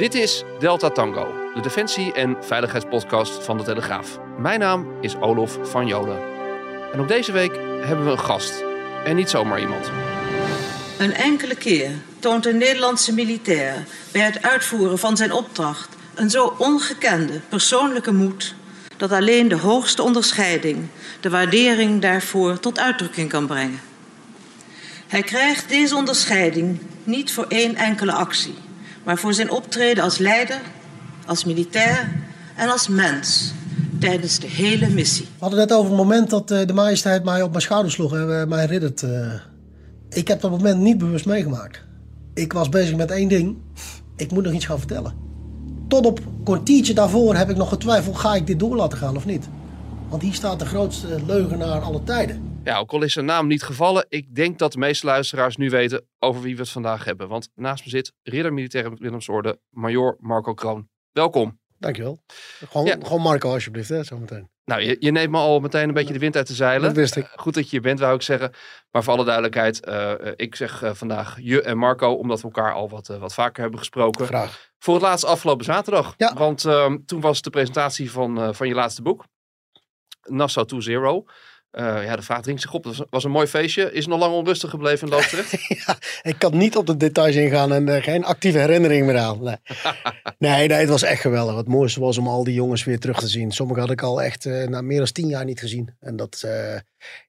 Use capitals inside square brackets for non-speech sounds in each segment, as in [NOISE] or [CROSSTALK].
Dit is Delta Tango, de defensie- en veiligheidspodcast van de Telegraaf. Mijn naam is Olof van Jolen. En op deze week hebben we een gast. En niet zomaar iemand. Een enkele keer toont een Nederlandse militair bij het uitvoeren van zijn opdracht een zo ongekende persoonlijke moed dat alleen de hoogste onderscheiding de waardering daarvoor tot uitdrukking kan brengen. Hij krijgt deze onderscheiding niet voor één enkele actie, maar voor zijn optreden als leider, als militair en als mens tijdens de hele missie. We hadden net over het moment dat eh, de majesteit mij op mijn schouder sloeg en eh, mij riddert. eh. ik heb dat moment niet bewust meegemaakt. Ik was bezig met één ding. Ik moet nog iets gaan vertellen. Tot op een kwartiertje daarvoor heb ik nog getwijfeld, ga ik dit door laten gaan of niet? Want hier staat de grootste leugenaar aller tijden. Ja, ook al is zijn naam niet gevallen, ik denk dat de meeste luisteraars nu weten over wie we het vandaag hebben. Want naast me zit ridder militaire Willemsorde, major Marco Kroon. Welkom. Dankjewel. Gewoon, Ja. gewoon Marco alsjeblieft, hè, zometeen. Nou, je, je neemt me al meteen een beetje de wind uit de zeilen. Dat wist ik. Eh, goed dat je hier bent, wou ik zeggen. Maar voor alle duidelijkheid, eh, eh, ik zeg vandaag je en Marco, omdat we elkaar al wat, wat vaker hebben gesproken. Graag. Voor het laatst afgelopen zaterdag. Ja. Want ehm, toen was de presentatie van, van je laatste boek. Nassau to Zero. Eh, ja, de vraag dringt zich op. Het was, was een mooi feestje. Is nog lang onrustig gebleven in [LAUGHS] Loosdrecht? Ja, ik kan niet op de details ingaan en eh, geen actieve herinnering meer aan. Nee. [LAUGHS] nee, nee, het was echt geweldig. Het mooiste was om al die jongens weer terug te zien. Sommige had ik al echt eh, na meer dan tien jaar niet gezien. En dat,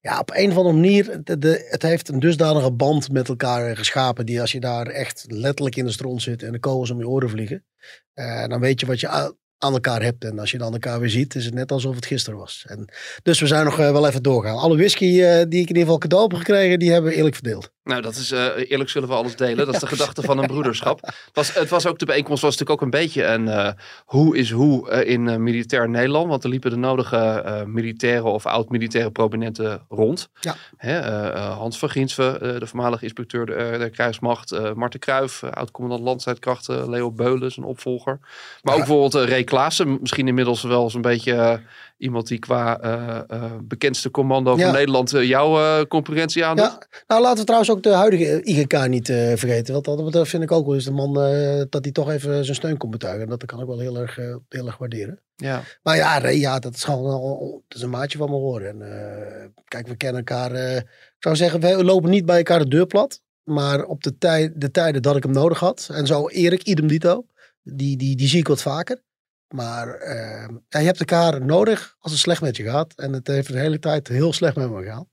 ja, op een of andere manier, de, de- het heeft een dusdanige band met elkaar geschapen. Die als je daar echt letterlijk in de stront zit en de kogels om je oren vliegen. dan weet je wat je aan elkaar hebt. En als je dan elkaar weer ziet, is het net alsof het gisteren was. En, dus we zijn nog eh, wel even doorgaan. Alle whisky eh, die ik in ieder geval cadeau heb gekregen, die hebben we eerlijk verdeeld. Nou, dat is eh, eerlijk zullen we alles delen. Dat is de [LAUGHS] gedachte van een broederschap. Het was, het was ook de bijeenkomst was natuurlijk ook een beetje een eh, hoe is hoe eh, in militair Nederland. Want er liepen de nodige militaire of oud-militaire prominenten rond. Ja. Hè, Hans van Ginsven, de voormalige inspecteur der, der krijgsmacht. Marten Kruijf, oud-commandant landstrijdkrachten. Leo Beulen, zijn opvolger. Maar ook bijvoorbeeld Ray Klaassen. Misschien inmiddels wel zo'n beetje eh, iemand die qua eh, eh, bekendste commando Ja. van Nederland eh, jouw concurrentie aandoet. Ja, nou laten we trouwens ook de huidige IGK niet vergeten. Want dat, vind ik ook wel eens de man dat hij toch even zijn steun komt betuigen. Dat kan ik wel heel erg, heel erg waarderen. ja. Maar ja, Ray, ja, dat is gewoon dat is een maatje van mijn horen. En kijk, we kennen elkaar. ik zou zeggen, we lopen niet bij elkaar de deur plat. Maar op de, tij, de tijden dat ik hem nodig had. En zo Erik, idem dito. Die, die, die zie ik wat vaker. Maar ja, je hebt elkaar nodig als het slecht met je gaat. En het heeft de hele tijd heel slecht met me gegaan.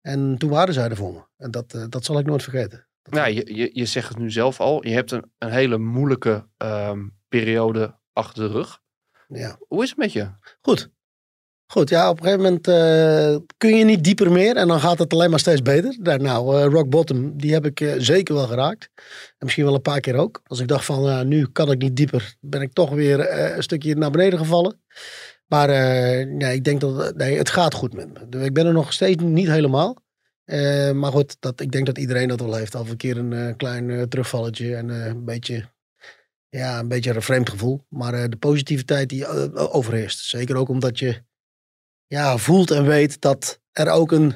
En toen waren zij er voor me. En dat, eh, dat zal ik nooit vergeten. Dat- Nou, je, je, je zegt het nu zelf al. Je hebt een, een hele moeilijke ehm, periode achter de rug. ja. Hoe is het met je? Goed. Goed, ja, op een gegeven moment eh, kun je niet dieper meer en dan gaat het alleen maar steeds beter. Daar, nou, eh, rock bottom, die heb ik eh, zeker wel geraakt. En misschien wel een paar keer ook. Als ik dacht van, eh, nu kan ik niet dieper, ben ik toch weer een stukje naar beneden gevallen. Maar nee, ik denk dat nee, het gaat goed met me. Ik ben er nog steeds niet helemaal. Maar goed, dat, ik denk dat iedereen dat wel heeft. Af en keer een klein terugvalletje en een beetje ja, een beetje een vreemd gevoel. Maar eh, de positiviteit die overheerst. Zeker ook omdat je ja, voelt en weet dat er ook een,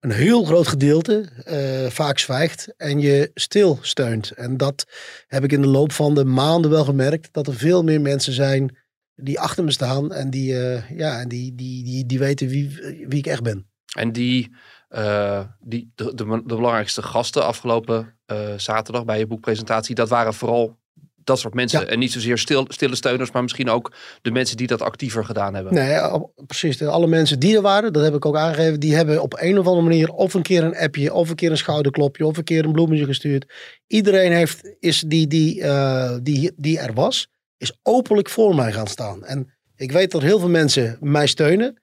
een heel groot gedeelte eh, vaak zwijgt en je stilsteunt. En dat heb ik in de loop van de maanden wel gemerkt. Dat er veel meer mensen zijn die achter me staan en die, eh, ja, die, die, die, die weten wie, wie ik echt ben. En die, eh, die de, de, belangrijkste gasten afgelopen zaterdag bij je boekpresentatie, dat waren vooral dat soort mensen. Ja. En niet zozeer stil, stille steuners, maar misschien ook de mensen die dat actiever gedaan hebben. Nee, precies. Alle mensen die er waren, dat heb ik ook aangegeven, die hebben op een of andere manier of een keer een appje, of een keer een schouderklopje, of een keer een bloemetje gestuurd. Iedereen heeft, is die, die, eh, die, die er was, is openlijk voor mij gaan staan. En ik weet dat heel veel mensen mij steunen,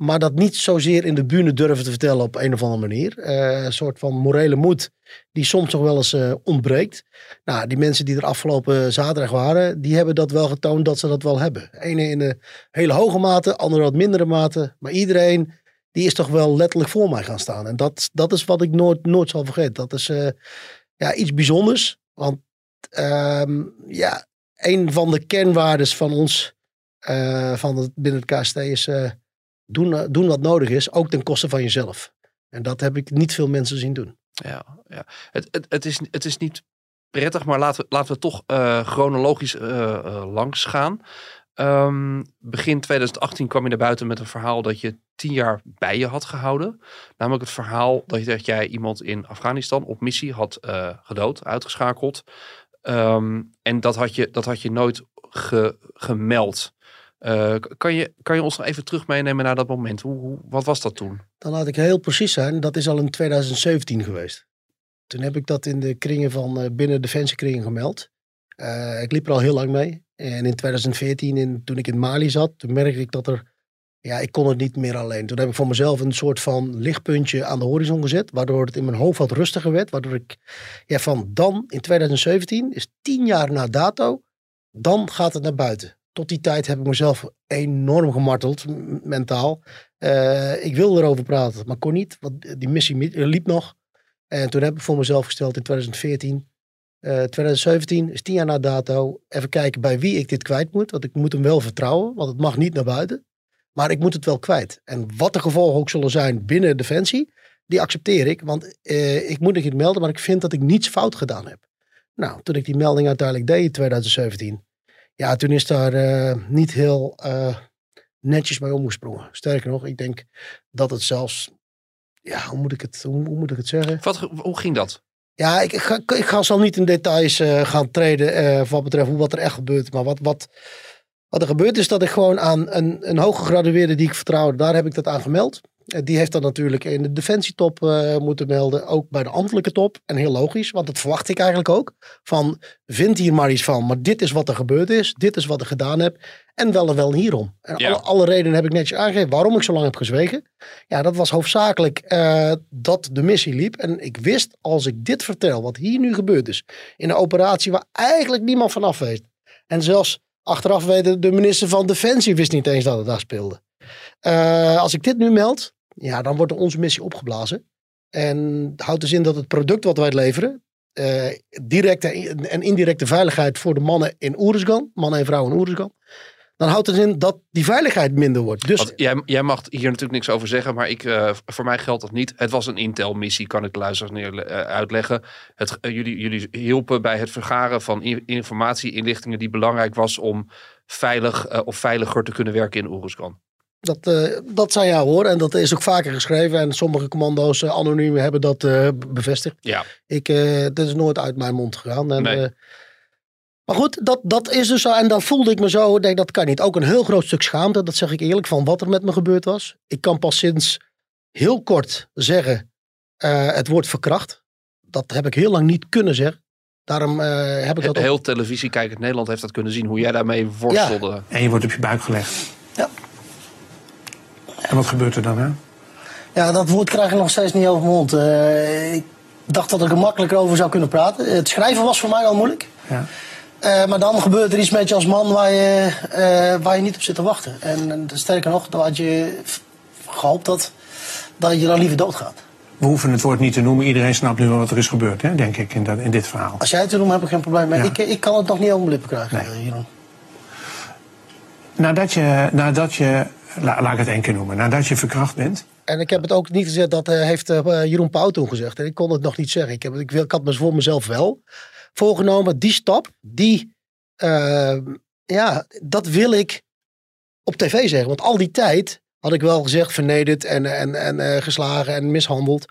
maar dat niet zozeer in de bühne durven te vertellen op een of andere manier. Eh, een soort van morele moed die soms nog wel eens eh, ontbreekt. Nou, die mensen die er afgelopen zaterdag waren, die hebben dat wel getoond dat ze dat wel hebben. Ene in een hele hoge mate, andere wat mindere mate. Maar iedereen, die is toch wel letterlijk voor mij gaan staan. En dat, dat is wat ik nooit, nooit zal vergeten. Dat is eh, ja, iets bijzonders. Want ehm, ja, een van de kernwaardes van ons, van het, binnen het KST, is doen, eh, doen wat nodig is, ook ten koste van jezelf. En dat heb ik niet veel mensen zien doen. Ja, ja. Het, het, het, is, het is niet prettig, maar laten we, laten we toch uh, chronologisch uh, langs gaan. Um, begin 2018 kwam je naar buiten met een verhaal dat je tien jaar bij je had gehouden. Namelijk het verhaal dat, je, dat jij iemand in Afghanistan op missie had gedood, uitgeschakeld. Um, en dat had je, dat had je nooit ge, gemeld. Uh, kan, je, kan je ons nog even terug meenemen naar dat moment? Hoe, wat was dat toen? Dan laat ik heel precies zijn. Dat is al in 2017 geweest. Toen heb ik dat in de kringen van uh, binnen Defensiekringen gemeld. Uh, ik liep er al heel lang mee. En in 2014, in, toen ik in Mali zat, toen merkte ik dat er... Ja, ik kon het niet meer alleen. Toen heb ik voor mezelf een soort van lichtpuntje aan de horizon gezet. Waardoor het in mijn hoofd wat rustiger werd. Waardoor ik ja, van dan in 2017, is tien jaar na dato, dan gaat het naar buiten tot die tijd heb ik mezelf enorm gemarteld, mentaal. Uh, ik wilde erover praten, maar kon niet, want die missie liep nog. En toen heb ik voor mezelf gesteld in 2014, uh, 2017, is tien jaar na dato, even kijken bij wie ik dit kwijt moet. Want ik moet hem wel vertrouwen, want het mag niet naar buiten. Maar ik moet het wel kwijt. En wat de gevolgen ook zullen zijn binnen Defensie, die accepteer ik. Want uh, ik moet het niet melden, maar ik vind dat ik niets fout gedaan heb. Nou, toen ik die melding uiteindelijk deed in 2017, ja, toen is daar uh, niet heel uh, netjes mee omgesprongen. Sterker nog, ik denk dat het zelfs, ja, hoe moet ik het, hoe, hoe moet ik het zeggen? Wat, hoe ging dat? Ja, ik, ik, ga, ik ga zal niet in details uh, gaan treden wat betreft hoe wat er echt gebeurt. Maar wat, wat, wat er gebeurt is dat ik gewoon aan een, een hooggegradueerde die ik vertrouwde, daar heb ik dat aan gemeld. Eh, die heeft dan natuurlijk in de defensietop uh, moeten melden. Ook bij de ambtelijke top. En heel logisch, want dat verwacht ik eigenlijk ook. Van, vind hier maar iets van. Maar dit is wat er gebeurd is. Dit is wat ik gedaan heb. En wel en wel hierom. En alle, alle, redenen heb ik netjes aangegeven waarom ik zo lang heb gezwegen. Ja, dat was hoofdzakelijk uh, dat de missie liep. En ik wist, als ik dit vertel, wat hier nu gebeurd is. In een operatie waar eigenlijk niemand vanaf weet. En zelfs achteraf weten de minister van Defensie wist niet eens dat het daar speelde. Uh, als ik dit nu meld, ja, dan wordt onze missie opgeblazen. En houdt dus in dat het product wat wij leveren, uh, directe en indirecte veiligheid voor de mannen in Oeruzgan, mannen en vrouwen in Oeruzgan, dan houdt het in dat die veiligheid minder wordt. Dus, jij, jij mag hier natuurlijk niks over zeggen, maar ik, uh, voor mij geldt dat niet. Het was een Intel-missie, kan ik de neer, uh, uitleggen. Het, jullie, jullie hielpen bij het vergaren van informatie, inlichtingen die belangrijk was om veilig of veiliger te kunnen werken in Oeruzgan. Dat, uh, dat zijn jou hoor. En dat is ook vaker geschreven. En sommige commando's uh, anoniem hebben dat uh, bevestigd. Ja. Ik, dat is nooit uit mijn mond gegaan. En, nee. maar goed, dat, dat is dus zo. En dan voelde ik me zo. Denk dat kan niet. Ook een heel groot stuk schaamte. Dat zeg ik eerlijk. Van wat er met me gebeurd was. Ik kan pas sinds heel kort zeggen. het woord verkracht. Dat heb ik heel lang niet kunnen zeggen. Daarom heb ik dat Heel ook... televisie kijkend Nederland heeft dat kunnen zien. Hoe jij daarmee worstelde. Ja. En je wordt op je buik gelegd. En wat gebeurt er dan, hè? Ja, dat woord krijg ik nog steeds niet over mijn mond. Uh, ik dacht dat ik er makkelijker over zou kunnen praten. Het schrijven was voor mij al moeilijk. Ja. Uh, maar dan gebeurt er iets met je als man waar je, uh, waar je niet op zit te wachten. En sterker nog, dan had je gehoopt dat, dat je dan liever doodgaat. We hoeven het woord niet te noemen. Iedereen snapt nu wel wat er is gebeurd, hè, denk ik, in, dat, in dit verhaal. Als jij het te noemen, heb ik geen probleem mee. Ja. Ik, ik kan het nog niet over mijn lippen krijgen, nee. Jeroen. Nadat je, nadat je La, laat ik het één keer noemen. Nadat je verkracht bent. En ik heb het ook niet gezegd, dat uh, heeft uh, Jeroen Pauw toen gezegd. En ik kon het nog niet zeggen. Ik, heb, ik, ik had me voor mezelf wel voorgenomen. Die stap, die, ja, dat wil ik op tv zeggen. Want al die tijd had ik wel gezegd vernederd en, en, en geslagen en mishandeld.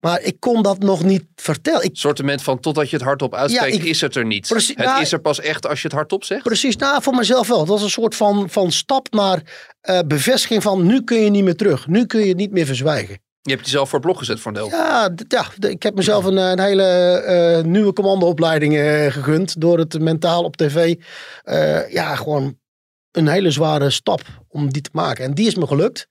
Maar ik kon dat nog niet vertellen. Ik... Sortiment van totdat je het hardop uitspreekt, ja, ik... is het er niet. Precies, het nou, is er pas echt als je het hardop zegt? Precies, nou voor mezelf wel. Het was een soort van, van stap naar uh, bevestiging van nu kun je niet meer terug. Nu kun je het niet meer verzwijgen. Je hebt jezelf voor het blok gezet voor een deel. Ja, ja ik heb mezelf een, een hele uh, nieuwe commandoopleiding uh, gegund. Door het mentaal op tv. ja, gewoon een hele zware stap om die te maken. En die is me gelukt.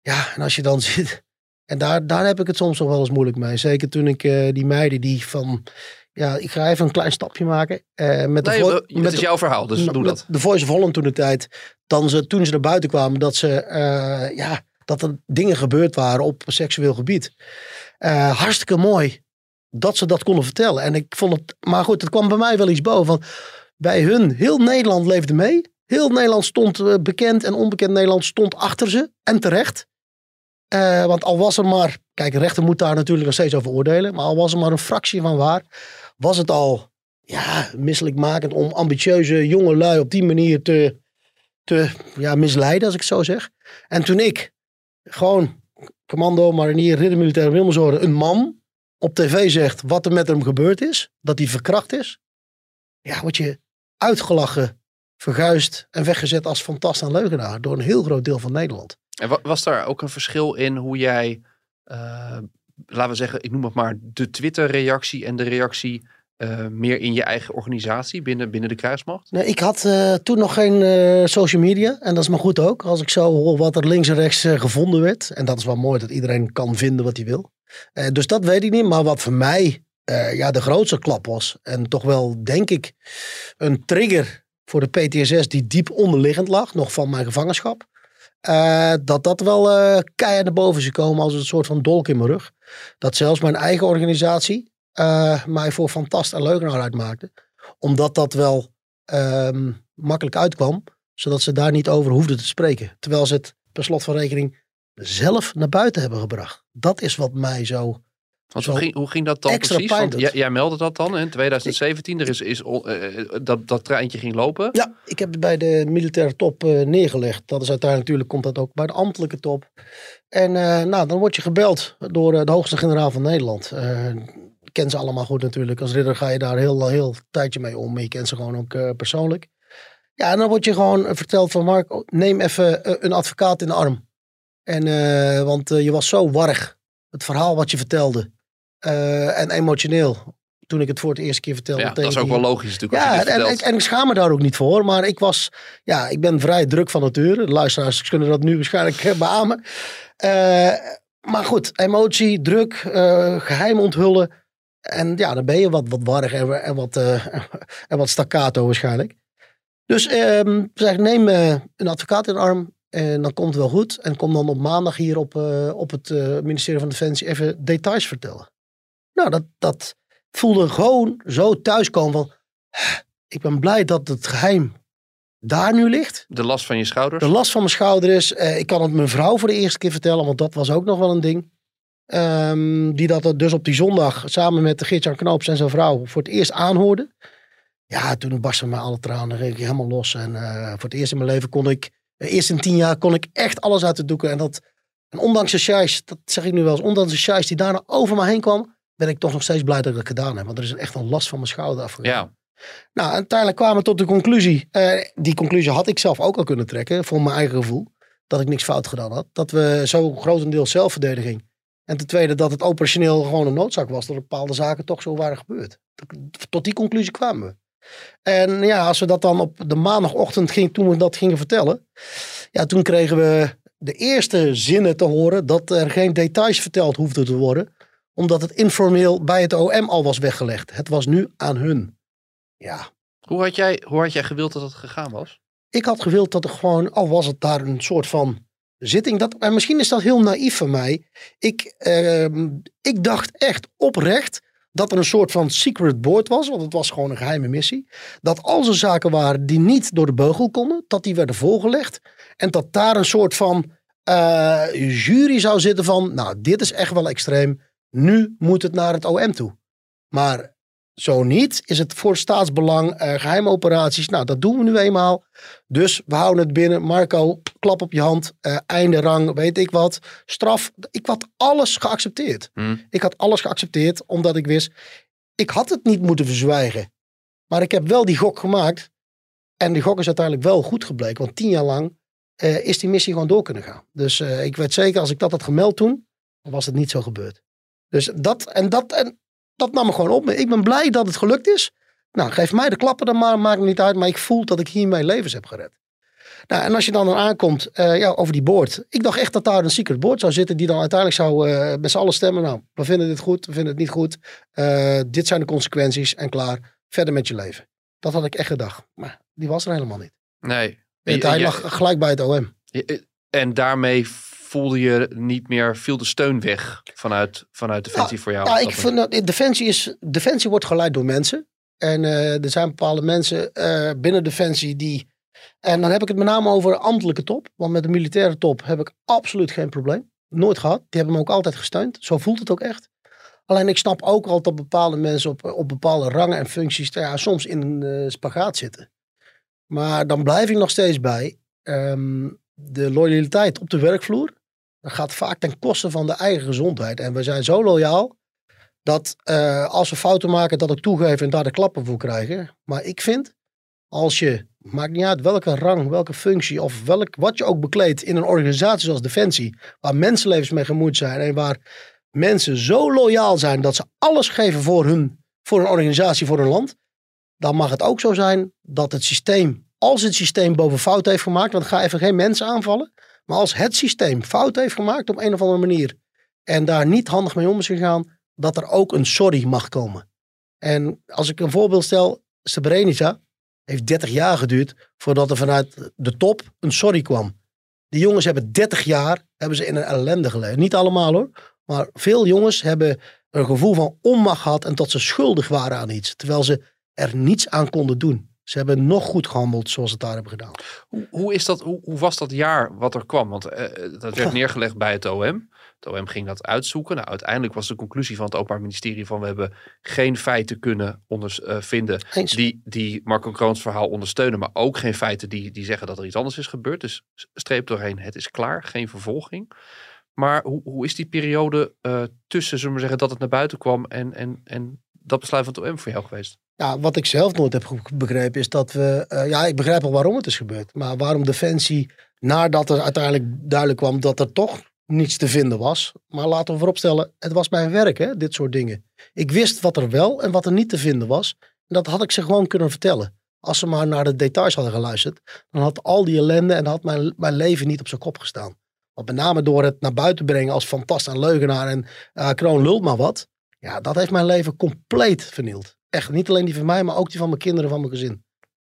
Ja, en als je dan [LAUGHS] ziet en daar, daar heb ik het soms nog wel eens moeilijk mee. Zeker toen ik uh, die meiden die van... Ja, ik ga even een klein stapje maken. Uh, met nee, de met het is jouw verhaal, dus doe dat. De Voice of Holland toen de tijd. Dan ze, toen ze naar buiten kwamen, dat, ze, uh, ja, dat er dingen gebeurd waren op seksueel gebied. hartstikke mooi dat ze dat konden vertellen. En ik vond het... Maar goed, het kwam bij mij wel iets boven. Van, bij hun, heel Nederland leefde mee. Heel Nederland stond bekend en onbekend Nederland stond achter ze. En terecht. Uh, want al was er maar, kijk, de rechter moet daar natuurlijk nog steeds over oordelen, maar al was er maar een fractie van waar, was het al ja, misselijkmakend om ambitieuze jonge lui op die manier te, te ja, misleiden, als ik het zo zeg. En toen ik gewoon commando, marinier, ridder militair Wilmsorde, een man op tv zegt wat er met hem gebeurd is, dat hij verkracht is, ja, word je uitgelachen, verguisd en weggezet als fantast en leugenaar door een heel groot deel van Nederland. Was daar ook een verschil in hoe jij, eh, laten we zeggen, ik noem het maar, de Twitter-reactie en de reactie eh, meer in je eigen organisatie binnen, binnen de kruismacht? Nee, ik had eh, toen nog geen social media. En dat is maar goed ook. Als ik zo hoor wat er links en rechts gevonden werd. En dat is wel mooi dat iedereen kan vinden wat hij wil. Dus dat weet ik niet. Maar wat voor mij ja, de grootste klap was. En toch wel, denk ik, een trigger voor de PTSS die diep onderliggend lag. Nog van mijn gevangenschap. Eh, dat dat wel eh keihard naar boven is gekomen als een soort van dolk in mijn rug. Dat zelfs mijn eigen organisatie eh, mij voor fantast en leugenaar uitmaakte. Omdat dat wel ehm, makkelijk uitkwam. Zodat ze daar niet over hoefden te spreken. Terwijl ze het per slot van rekening zelf naar buiten hebben gebracht. Dat is wat mij zo... Want hoe ging, hoe ging dat dan precies? Want jij, jij meldde dat dan in 2017. Er is, is, on- eh, dat, dat treintje ging lopen. Ja, ik heb het bij de militaire top eh, neergelegd. Dat is uiteindelijk natuurlijk komt dat ook bij de ambtelijke top. En eh, nou, dan word je gebeld door eh, de hoogste generaal van Nederland. Eh, ik ken ze allemaal goed natuurlijk. Als ridder ga je daar heel, heel tijdje mee om. Je kent ze gewoon ook eh, persoonlijk. Ja, en dan word je gewoon eh, verteld van Mark, oh, neem even eh, een advocaat in de arm. En, eh, want eh, je was zo warrig. Het verhaal wat je vertelde. Eh, en emotioneel. Toen ik het voor het eerste keer vertelde. Ja, dat is ook die- wel logisch natuurlijk. als ja, en, en, ik schaam me daar ook niet voor. Maar ik was, ja, ik ben vrij druk van nature. De luisteraars kunnen dat nu waarschijnlijk [LAUGHS] beamen. Eh, maar goed, emotie, druk, eh, geheim onthullen. En ja, dan ben je wat, wat warrig en, en, wat, [LAUGHS] en wat staccato waarschijnlijk. Dus ehm zeg, neem een advocaat in de arm. En dan komt het wel goed. En kom dan op maandag hier op, op het ministerie van Defensie even details vertellen. Nou, dat, dat voelde gewoon zo thuiskomen van... Ik ben blij dat het geheim daar nu ligt. De last van je schouders. De last van mijn schouder is... eh, ik kan het mijn vrouw voor de eerste keer vertellen, want dat was ook nog wel een ding. Ehm, die dat dus op die zondag samen met Geert-Jan Knoops en zijn vrouw voor het eerst aanhoorde. Ja, toen barsten mij alle tranen, ging ik helemaal los. En eh, voor het eerst in mijn leven kon ik, eh, eerst in tien jaar kon ik echt alles uit de doeken. En, dat, en ondanks de scheis, dat zeg ik nu wel eens, ondanks de scheis die daarna over me heen kwam, ben ik toch nog steeds blij dat ik het gedaan heb. Want er is echt een last van mijn schouder afgegaan. Ja, Nou, uiteindelijk kwamen we tot de conclusie. eh, die conclusie had ik zelf ook al kunnen trekken, voor mijn eigen gevoel. Dat ik niks fout gedaan had. Dat we zo grotendeels zelfverdediging. En ten tweede dat het operationeel gewoon een noodzaak was. Dat bepaalde zaken toch zo waren gebeurd. Tot die conclusie kwamen we. En ja, als we dat dan op de maandagochtend ging, toen we dat gingen vertellen. Ja, toen kregen we de eerste zinnen te horen dat er geen details verteld hoefden te worden. Omdat het informeel bij het OM al was weggelegd. Het was nu aan hun. Ja, hoe had, jij, hoe had jij gewild dat het gegaan was? ik had gewild dat er gewoon, al was het daar een soort van zitting. Dat, en misschien is dat heel naïef van mij. Ik, ehm, ik dacht echt oprecht dat er een soort van secret board was. Want het was gewoon een geheime missie. Dat als er zaken waren die niet door de beugel konden, dat die werden voorgelegd. En dat daar een soort van eh, jury zou zitten van, nou dit is echt wel extreem. Nu moet het naar het OM toe. Maar zo niet, is het voor staatsbelang, eh, geheime operaties. Nou, dat doen we nu eenmaal. Dus we houden het binnen. Marco, klap op je hand. eh, einde rang, weet ik wat. Straf. Ik had alles geaccepteerd. Hm. Ik had alles geaccepteerd, omdat ik wist... Ik had het niet moeten verzwijgen. Maar ik heb wel die gok gemaakt. En die gok is uiteindelijk wel goed gebleken. Want tien jaar lang eh, is die missie gewoon door kunnen gaan. Dus ik weet zeker, als ik dat had gemeld toen... was het niet zo gebeurd. Dus dat en dat... En dat nam me gewoon op. Ik ben blij dat het gelukt is. Nou, geef mij de klappen dan maar, maakt me niet uit. Maar ik voel dat ik hiermee levens heb gered. Nou, en als je dan, dan aankomt eh, ja, over die board. Ik dacht echt dat daar een secret board zou zitten. Die dan uiteindelijk zou eh, met z'n allen stemmen. Nou, we vinden dit goed, we vinden het niet goed. Eh, dit zijn de consequenties en klaar. Verder met je leven. Dat had ik echt gedacht. Maar die was er helemaal niet. Nee. Je- hij lag gelijk bij het OM. En daarmee voelde je niet meer, viel de steun weg vanuit, vanuit Defensie voor jou? Ja, ik vind dat Defensie, is, Defensie wordt geleid door mensen. En eh, er zijn bepaalde mensen eh, binnen Defensie die. En dan heb ik het met name over de ambtelijke top. Want met de militaire top heb ik absoluut geen probleem. Nooit gehad. Die hebben me ook altijd gesteund. Zo voelt het ook echt. Alleen ik snap ook al dat bepaalde mensen op, op bepaalde rangen en functies ja, soms in een uh, spagaat zitten. Maar dan blijf ik nog steeds bij. ehm, de loyaliteit op de werkvloer. Gaat vaak ten koste van de eigen gezondheid. En we zijn zo loyaal dat eh, als we fouten maken, dat ik toegeven en daar de klappen voor krijgen. Maar ik vind, als je, maakt niet uit welke rang, welke functie of welk, wat je ook bekleedt in een organisatie zoals Defensie, waar mensenlevens mee gemoeid zijn en waar mensen zo loyaal zijn dat ze alles geven voor, hun, voor een organisatie, voor een land, dan mag het ook zo zijn dat het systeem, als het systeem boven fout heeft gemaakt, want ga even geen mensen aanvallen, maar als het systeem fout heeft gemaakt op een of andere manier en daar niet handig mee om is gegaan, dat er ook een sorry mag komen. En als ik een voorbeeld stel, Srebrenica heeft 30 jaar geduurd voordat er vanuit de top een sorry kwam. Die jongens hebben 30 jaar hebben ze in een ellende geleefd. Niet allemaal hoor, maar veel jongens hebben een gevoel van onmacht gehad en dat ze schuldig waren aan iets, terwijl ze er niets aan konden doen. Ze hebben nog goed gehandeld zoals ze het daar hebben gedaan. Hoe, hoe, is dat, hoe, hoe was dat jaar wat er kwam? Want uh, dat werd [LAUGHS] neergelegd bij het OM. Het OM ging dat uitzoeken. Nou, uiteindelijk was de conclusie van het Openbaar Ministerie van we hebben geen feiten kunnen onder, uh, vinden die, die Marco Kroons verhaal ondersteunen, maar ook geen feiten die, die zeggen dat er iets anders is gebeurd. Dus streep doorheen, het is klaar, geen vervolging. Maar hoe, hoe is die periode uh, tussen, zullen we zeggen, dat het naar buiten kwam en, en, en dat besluit van het OM voor jou geweest? Ja, wat ik zelf nooit heb begrepen is dat we. Uh, ja, ik begrijp al waarom het is gebeurd. Maar waarom Defensie, nadat er uiteindelijk duidelijk kwam dat er toch niets te vinden was. Maar laten we vooropstellen, het was mijn werk, hè, dit soort dingen. Ik wist wat er wel en wat er niet te vinden was. En dat had ik ze gewoon kunnen vertellen. Als ze maar naar de details hadden geluisterd, dan had al die ellende en had mijn, mijn leven niet op zijn kop gestaan. Want met name door het naar buiten brengen als fantast en leugenaar en uh, kroon lult maar wat. Ja, dat heeft mijn leven compleet vernield. Echt, niet alleen die van mij, maar ook die van mijn kinderen, van mijn gezin.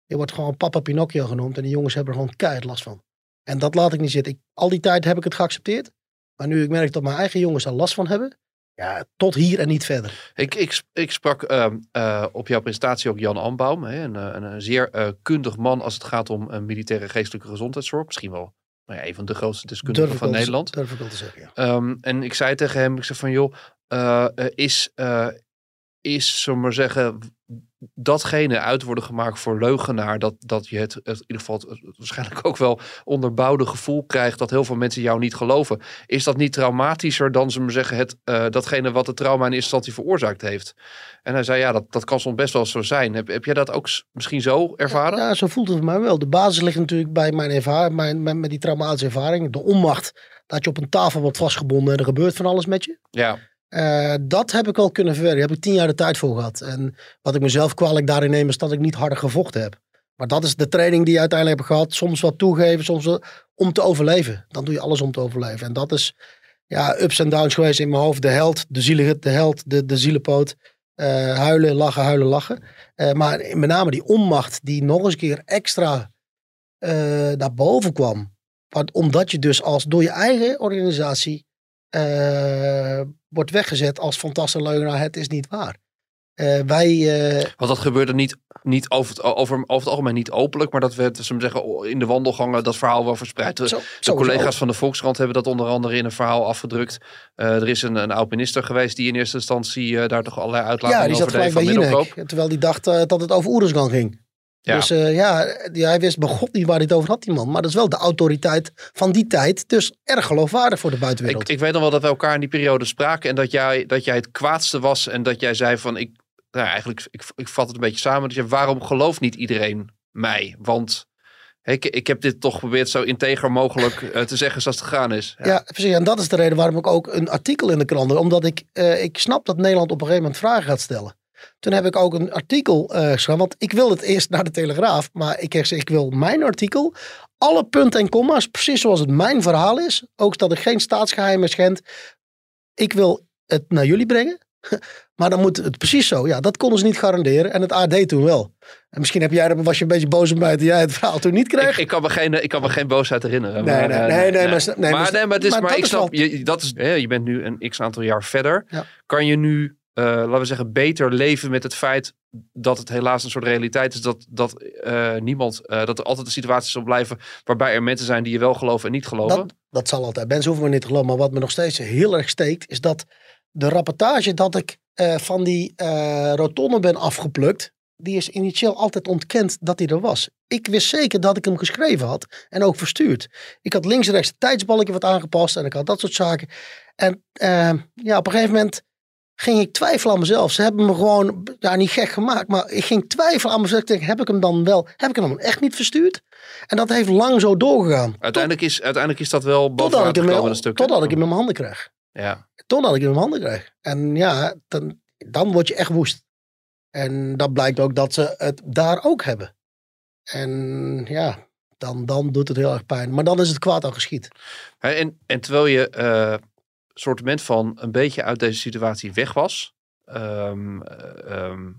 Je wordt gewoon papa Pinocchio genoemd en die jongens hebben er gewoon keihard last van. En dat laat ik niet zitten. Ik, al die tijd heb ik het geaccepteerd. Maar nu ik merk dat mijn eigen jongens er last van hebben, ja, tot hier en niet verder. Ik, ik, ik sprak uh, uh, op jouw presentatie ook Jan Ambaum, hè, een, een, een zeer uh, kundig man als het gaat om militaire geestelijke gezondheidszorg. Misschien wel nou ja, een van de grootste deskundigen van Nederland. Te, durf ik wel te zeggen, ja. um, en ik zei tegen hem, ik zei van joh, uh, is, uh, is, zullen maar zeggen, datgene uit worden gemaakt voor leugenaar, dat, dat je het, het in ieder geval het, het waarschijnlijk ook wel onderbouwde gevoel krijgt dat heel veel mensen jou niet geloven. Is dat niet traumatischer dan, zullen we zeggen, het, uh, datgene wat het trauma in eerste instantie veroorzaakt heeft? En hij zei, ja, dat, dat kan soms best wel zo zijn. Heb, heb jij dat ook misschien zo ervaren? Ja, ja, zo voelt het voor mij wel. De basis ligt natuurlijk bij mijn ervaring, mijn, mijn, met die traumatische ervaring. De onmacht dat je op een tafel wordt vastgebonden en er gebeurt van alles met je. Ja. Uh, dat heb ik al kunnen verwerken. Daar heb ik tien jaar de tijd voor gehad. En wat ik mezelf kwalijk daarin neem, is dat ik niet harder gevochten heb. Maar dat is de training die je uiteindelijk heb gehad. Soms wat toegeven, soms om te overleven. Dan doe je alles om te overleven. En dat is ja, ups en downs geweest in mijn hoofd. De held, de zielige, de held, de, de zielenpoot. Uh, huilen, lachen, huilen, lachen. Uh, maar met name die onmacht die nog eens een keer extra naar boven kwam. Want omdat je dus als door je eigen organisatie uh, wordt weggezet als fantastische leugenaar. Het is niet waar. Uh, wij, uh, Want dat gebeurde niet, niet over, het, over, over het algemeen niet openlijk, maar dat werd, zullen zeggen, in de wandelgangen dat verhaal wel verspreid. Zo, de zo, collega's zo. van de Volkskrant hebben dat onder andere in een verhaal afgedrukt. Uh, er is een, een oud-minister geweest die in eerste instantie daar toch allerlei uitlatingen ja, die over zat deed van Terwijl die dacht dat het over Oeruzgan ging. Ja. Dus uh, ja, hij wist bij God niet waar hij het over had, die man. Maar dat is wel de autoriteit van die tijd. Dus erg geloofwaardig voor de buitenwereld. Ik, ik weet nog wel dat we elkaar in die periode spraken. En dat jij, dat jij het kwaadste was. En dat jij zei van, ik, nou eigenlijk, ik, ik vat het een beetje samen. Dat je, waarom gelooft niet iedereen mij? Want ik, ik heb dit toch geprobeerd zo integer mogelijk uh, te zeggen zoals het gegaan is. Ja. ja. precies. En dat is de reden waarom ik ook een artikel in de krant Omdat ik, uh, ik snap dat Nederland op een gegeven moment vragen gaat stellen. Toen heb ik ook een artikel uh, geschreven. Want ik wil het eerst naar de Telegraaf. Maar ik heb gezegd, ik wil mijn artikel. Alle punten en comma's, precies zoals het mijn verhaal is. Ook dat ik geen staatsgeheimen schend. Ik wil het naar jullie brengen. [LAUGHS] Maar dan moet het precies zo. Ja, dat konden ze niet garanderen. En het AD toen wel. En misschien heb jij, was je een beetje boos op mij dat jij het verhaal toen niet kreeg. Ik, ik, kan, me geen, ik kan me geen boosheid herinneren. Nee, maar, nee, nee, nee, maar, nee, maar, nee, maar, het is, maar, maar ik snap, je, dat is, je bent nu een x aantal jaar verder. Ja. Kan je nu uh, laten we zeggen, beter leven met het feit dat het helaas een soort realiteit is dat, dat uh, niemand, uh, dat er altijd een situatie zal blijven waarbij er mensen zijn die je wel geloven en niet geloven. Dat, dat zal altijd. Mensen hoeven me niet te geloven. Maar wat me nog steeds heel erg steekt, is dat de rapportage dat ik eh, van die eh rotonde ben afgeplukt, die is initieel altijd ontkend dat hij er was. Ik wist zeker dat ik hem geschreven had en ook verstuurd. Ik had links en rechts het tijdsbalkje wat aangepast en ik had dat soort zaken. En eh, ja, op een gegeven moment ging ik twijfelen aan mezelf. Ze hebben me gewoon, ja, niet gek gemaakt, maar ik ging twijfelen aan mezelf. Ik denk, heb ik hem dan wel, heb ik hem dan echt niet verstuurd? En dat heeft lang zo doorgegaan. Uiteindelijk is, uiteindelijk is dat wel Totdat bovenaan ik, hem, gekomen, in- een stuk. totdat ik hem in mijn handen kreeg. Ja. Totdat ik hem in mijn handen kreeg. En ja, dan, dan word je echt woest. En dat blijkt ook dat ze het daar ook hebben. En ja, dan, dan doet het heel erg pijn. Maar dan is het kwaad al geschied. Hè, En, en terwijl je eh sortiment van een beetje uit deze situatie weg was. ehm, eh, ehm,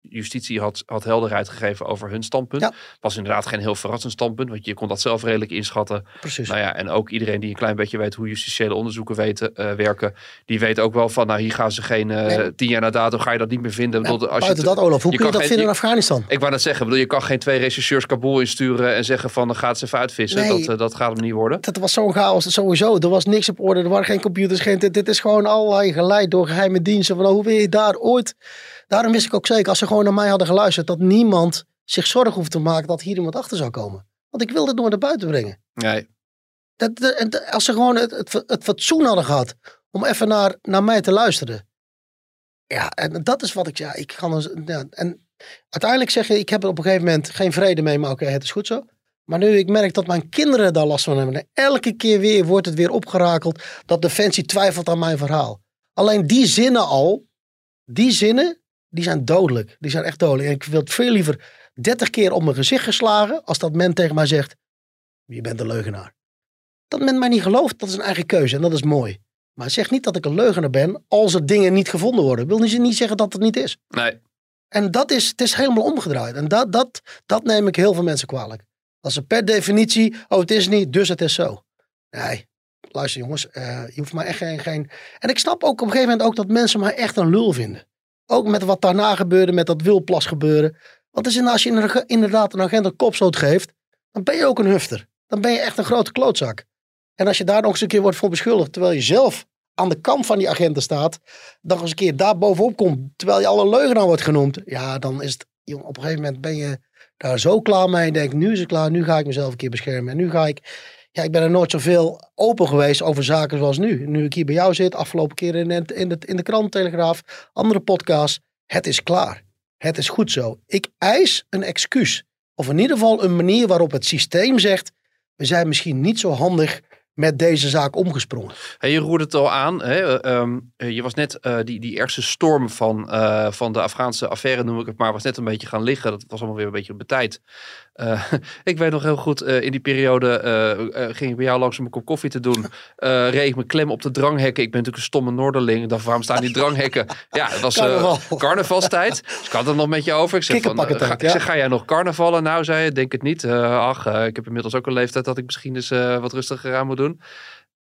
justitie had, had helderheid gegeven over hun standpunt. Ja. Was inderdaad geen heel verrassend standpunt, want je kon dat zelf redelijk inschatten. Precies. Nou ja, en ook iedereen die een klein beetje weet hoe justitiële onderzoeken weten, eh, werken, die weet ook wel van, nou hier gaan ze geen eh, Nee. tien jaar na dato, ga je dat niet meer vinden. Ja, bedoel, als je buiten het- dat, Olaf, hoe je kun je dat geen- vinden in Afghanistan? Ik wou net zeggen, bedoel, je kan geen twee rechercheurs Kabul insturen en zeggen van, dan gaat ze even uitvissen. Nee. Dat, eh, dat gaat hem niet worden. Dat was zo'n chaos, sowieso. Er was niks op orde, er waren geen computers. Geen, dit, dit is gewoon allerlei geleid door geheime diensten. Van, hoe wil je daar ooit... Daarom wist ik ook zeker, als ze gewoon naar mij hadden geluisterd... dat niemand zich zorgen hoeft te maken dat hier iemand achter zou komen. Want ik wilde het nooit naar buiten brengen. Nee. Dat, als ze gewoon het, het, het fatsoen hadden gehad om even naar, naar mij te luisteren. Ja, en dat is wat ik, ja, ik dus, ja, en uiteindelijk zeg je, ik heb er op een gegeven moment geen vrede mee, maar oké, het is goed zo. Maar nu ik merk dat mijn kinderen daar last van hebben, en elke keer weer wordt het weer opgerakeld dat Defensie twijfelt aan mijn verhaal. Alleen die zinnen al, die zinnen, die zijn dodelijk. Die zijn echt dodelijk. En ik wil het veel liever 30 keer op mijn gezicht geslagen als dat men tegen mij zegt, je bent een leugenaar. Dat men mij niet gelooft, dat is een eigen keuze en dat is mooi. Maar zeg niet dat ik een leugenaar ben als er dingen niet gevonden worden. Wil niet niet zeggen dat het niet is. Nee. En dat is, het is helemaal omgedraaid. En dat, dat, dat neem ik heel veel mensen kwalijk. Als ze per definitie, oh het is niet, dus het is zo. Nee, luister jongens, eh, je hoeft maar echt geen, geen... En ik snap ook op een gegeven moment ook dat mensen mij echt een lul vinden. Ook met wat daarna gebeurde, met dat Wilplas gebeuren. Want als je, je inderdaad- een agent een kopstoot geeft, dan ben je ook een hufter. Dan ben je echt een grote klootzak. En als je daar nog eens een keer wordt voor beschuldigd, terwijl je zelf aan de kant van die agenten staat, dan nog eens een keer daar bovenop komt, terwijl je al een leugenaar wordt genoemd, ja, dan is het, jong, op een gegeven moment ben je daar zo klaar mee en denk, nu is het klaar, nu ga ik mezelf een keer beschermen. En nu ga ik, ik ben er nooit zoveel open geweest over zaken zoals nu. Nu ik hier bij jou zit, afgelopen keer in, in, in, de, krant, Telegraaf, andere podcasts, het is klaar. Het is goed zo. Ik eis een excuus. Of in ieder geval een manier waarop het systeem zegt, we zijn misschien niet zo handig met deze zaak omgesprongen. Je roerde het al aan. Hè? eh, ehm, eh, je was net eh, die, die ergste storm van, van de Afghaanse affaire, noem ik het maar, was net een beetje gaan liggen. Dat was allemaal weer een beetje op Eh, [LAUGHS] ik weet nog heel goed, eh, in die periode eh, ging ik bij jou langs om een kop koffie te doen. [LAUGHS] Reed ik me klem op de dranghekken. Ik ben natuurlijk een stomme Noorderling. Ik dacht, waarom staan die dranghekken? Ja, het was Carnaval. carnavalstijd. Dus ik had het nog met je over. Ik zeg, van, ga, ik ja. zeg, ga jij nog carnavallen? Nou, zei je, denk het niet. Ach, ik heb inmiddels ook een leeftijd dat ik misschien eens wat rustiger aan moet doen.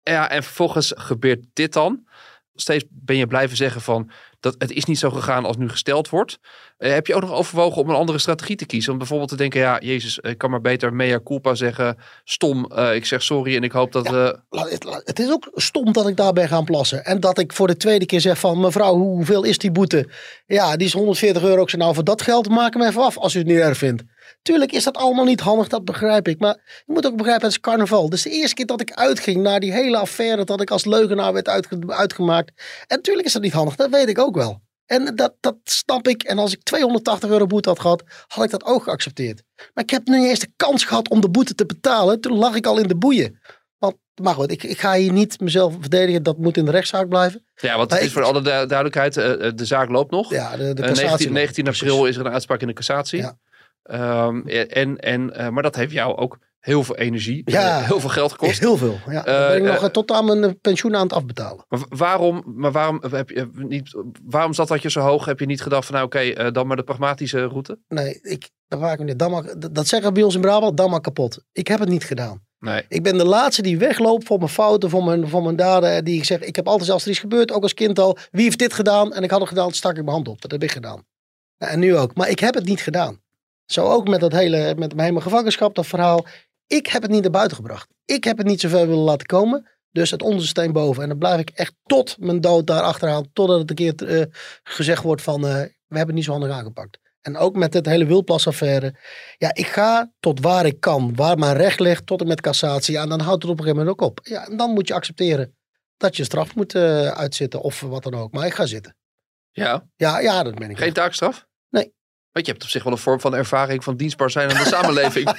Ja, en vervolgens gebeurt dit dan. Steeds ben je blijven zeggen van dat het is niet zo gegaan als nu gesteld wordt. Eh, heb je ook nog overwogen om een andere strategie te kiezen? Om bijvoorbeeld te denken, ja, Jezus, ik kan maar beter mea culpa zeggen. Stom, eh, ik zeg sorry en ik hoop dat... Laat- Het is ook stom dat ik daar ben gaan plassen. En dat ik voor de tweede keer zeg van... mevrouw, hoe- hoeveel is die boete? Ja, die is 140 euro. Ik zeg nou, voor dat geld maak hem even af als u het niet erg vindt. Tuurlijk is dat allemaal niet handig, dat begrijp ik. Maar je moet ook begrijpen, het is carnaval. Dus de eerste keer dat ik uitging naar die hele affaire... dat ik als leugenaar werd uitge- uitgemaakt. En tuurlijk is dat niet handig, dat weet ik ook wel. En dat, dat snap ik. En als ik 280 euro boete had gehad, had ik dat ook geaccepteerd. Maar ik heb nu niet eens de kans gehad om de boete te betalen. Toen lag ik al in de boeien. Want, maar goed, ik, ik ga hier niet mezelf verdedigen. Dat moet in de rechtszaak blijven. ja, want het is ik- voor alle du- duidelijkheid, eh, eh, de zaak loopt nog. Ja, de, de Eh, cassatie. 19, 19 Precies. april is er een uitspraak in de cassatie. Ja. Ehm, en, en, eh, maar dat heeft jou ook heel veel energie, Ja. eh, heel veel geld gekost. Heel veel. Ja. Eh, ben ik nog tot aan mijn pensioen aan het afbetalen. Maar wa- waarom, maar waarom, heb je niet, waarom zat dat je zo hoog? Heb je niet gedacht van nou oké, dan maar de pragmatische route? Nee, ik, dat, maak ik niet. Dan maar, dat- zeggen bij ons in Brabant, dan maar kapot. Ik heb het niet gedaan. Nee. Ik ben de laatste die wegloopt voor mijn fouten, voor mijn, voor mijn daden. Die ik zeg, ik heb altijd als er iets gebeurd, ook als kind al. Wie heeft dit gedaan? En ik had het gedaan, stak ik mijn hand op. Dat heb ik gedaan. En nu ook. Maar ik heb het niet gedaan. Zo ook met dat hele, met mijn hele gevangenschap, dat verhaal. Ik heb het niet naar buiten gebracht. Ik heb het niet zover willen laten komen. Dus het onderste steen boven. En dan blijf ik echt tot mijn dood daar achteraan. Totdat het een keer eh, gezegd wordt van, eh, we hebben het niet zo handig aangepakt. En ook met het hele wildplasaffaire. Ja, ik ga tot waar ik kan. Waar mijn recht ligt, tot en met cassatie. Ja, en dan houdt het op een gegeven moment ook op. Ja, en dan moet je accepteren dat je straf moet eh, uitzitten. Of wat dan ook. Maar ik ga zitten. Ja, Ja, ja dat ben ik. geen taakstraf? Want je hebt op zich wel een vorm van ervaring van dienstbaar zijn aan de samenleving. [LAUGHS]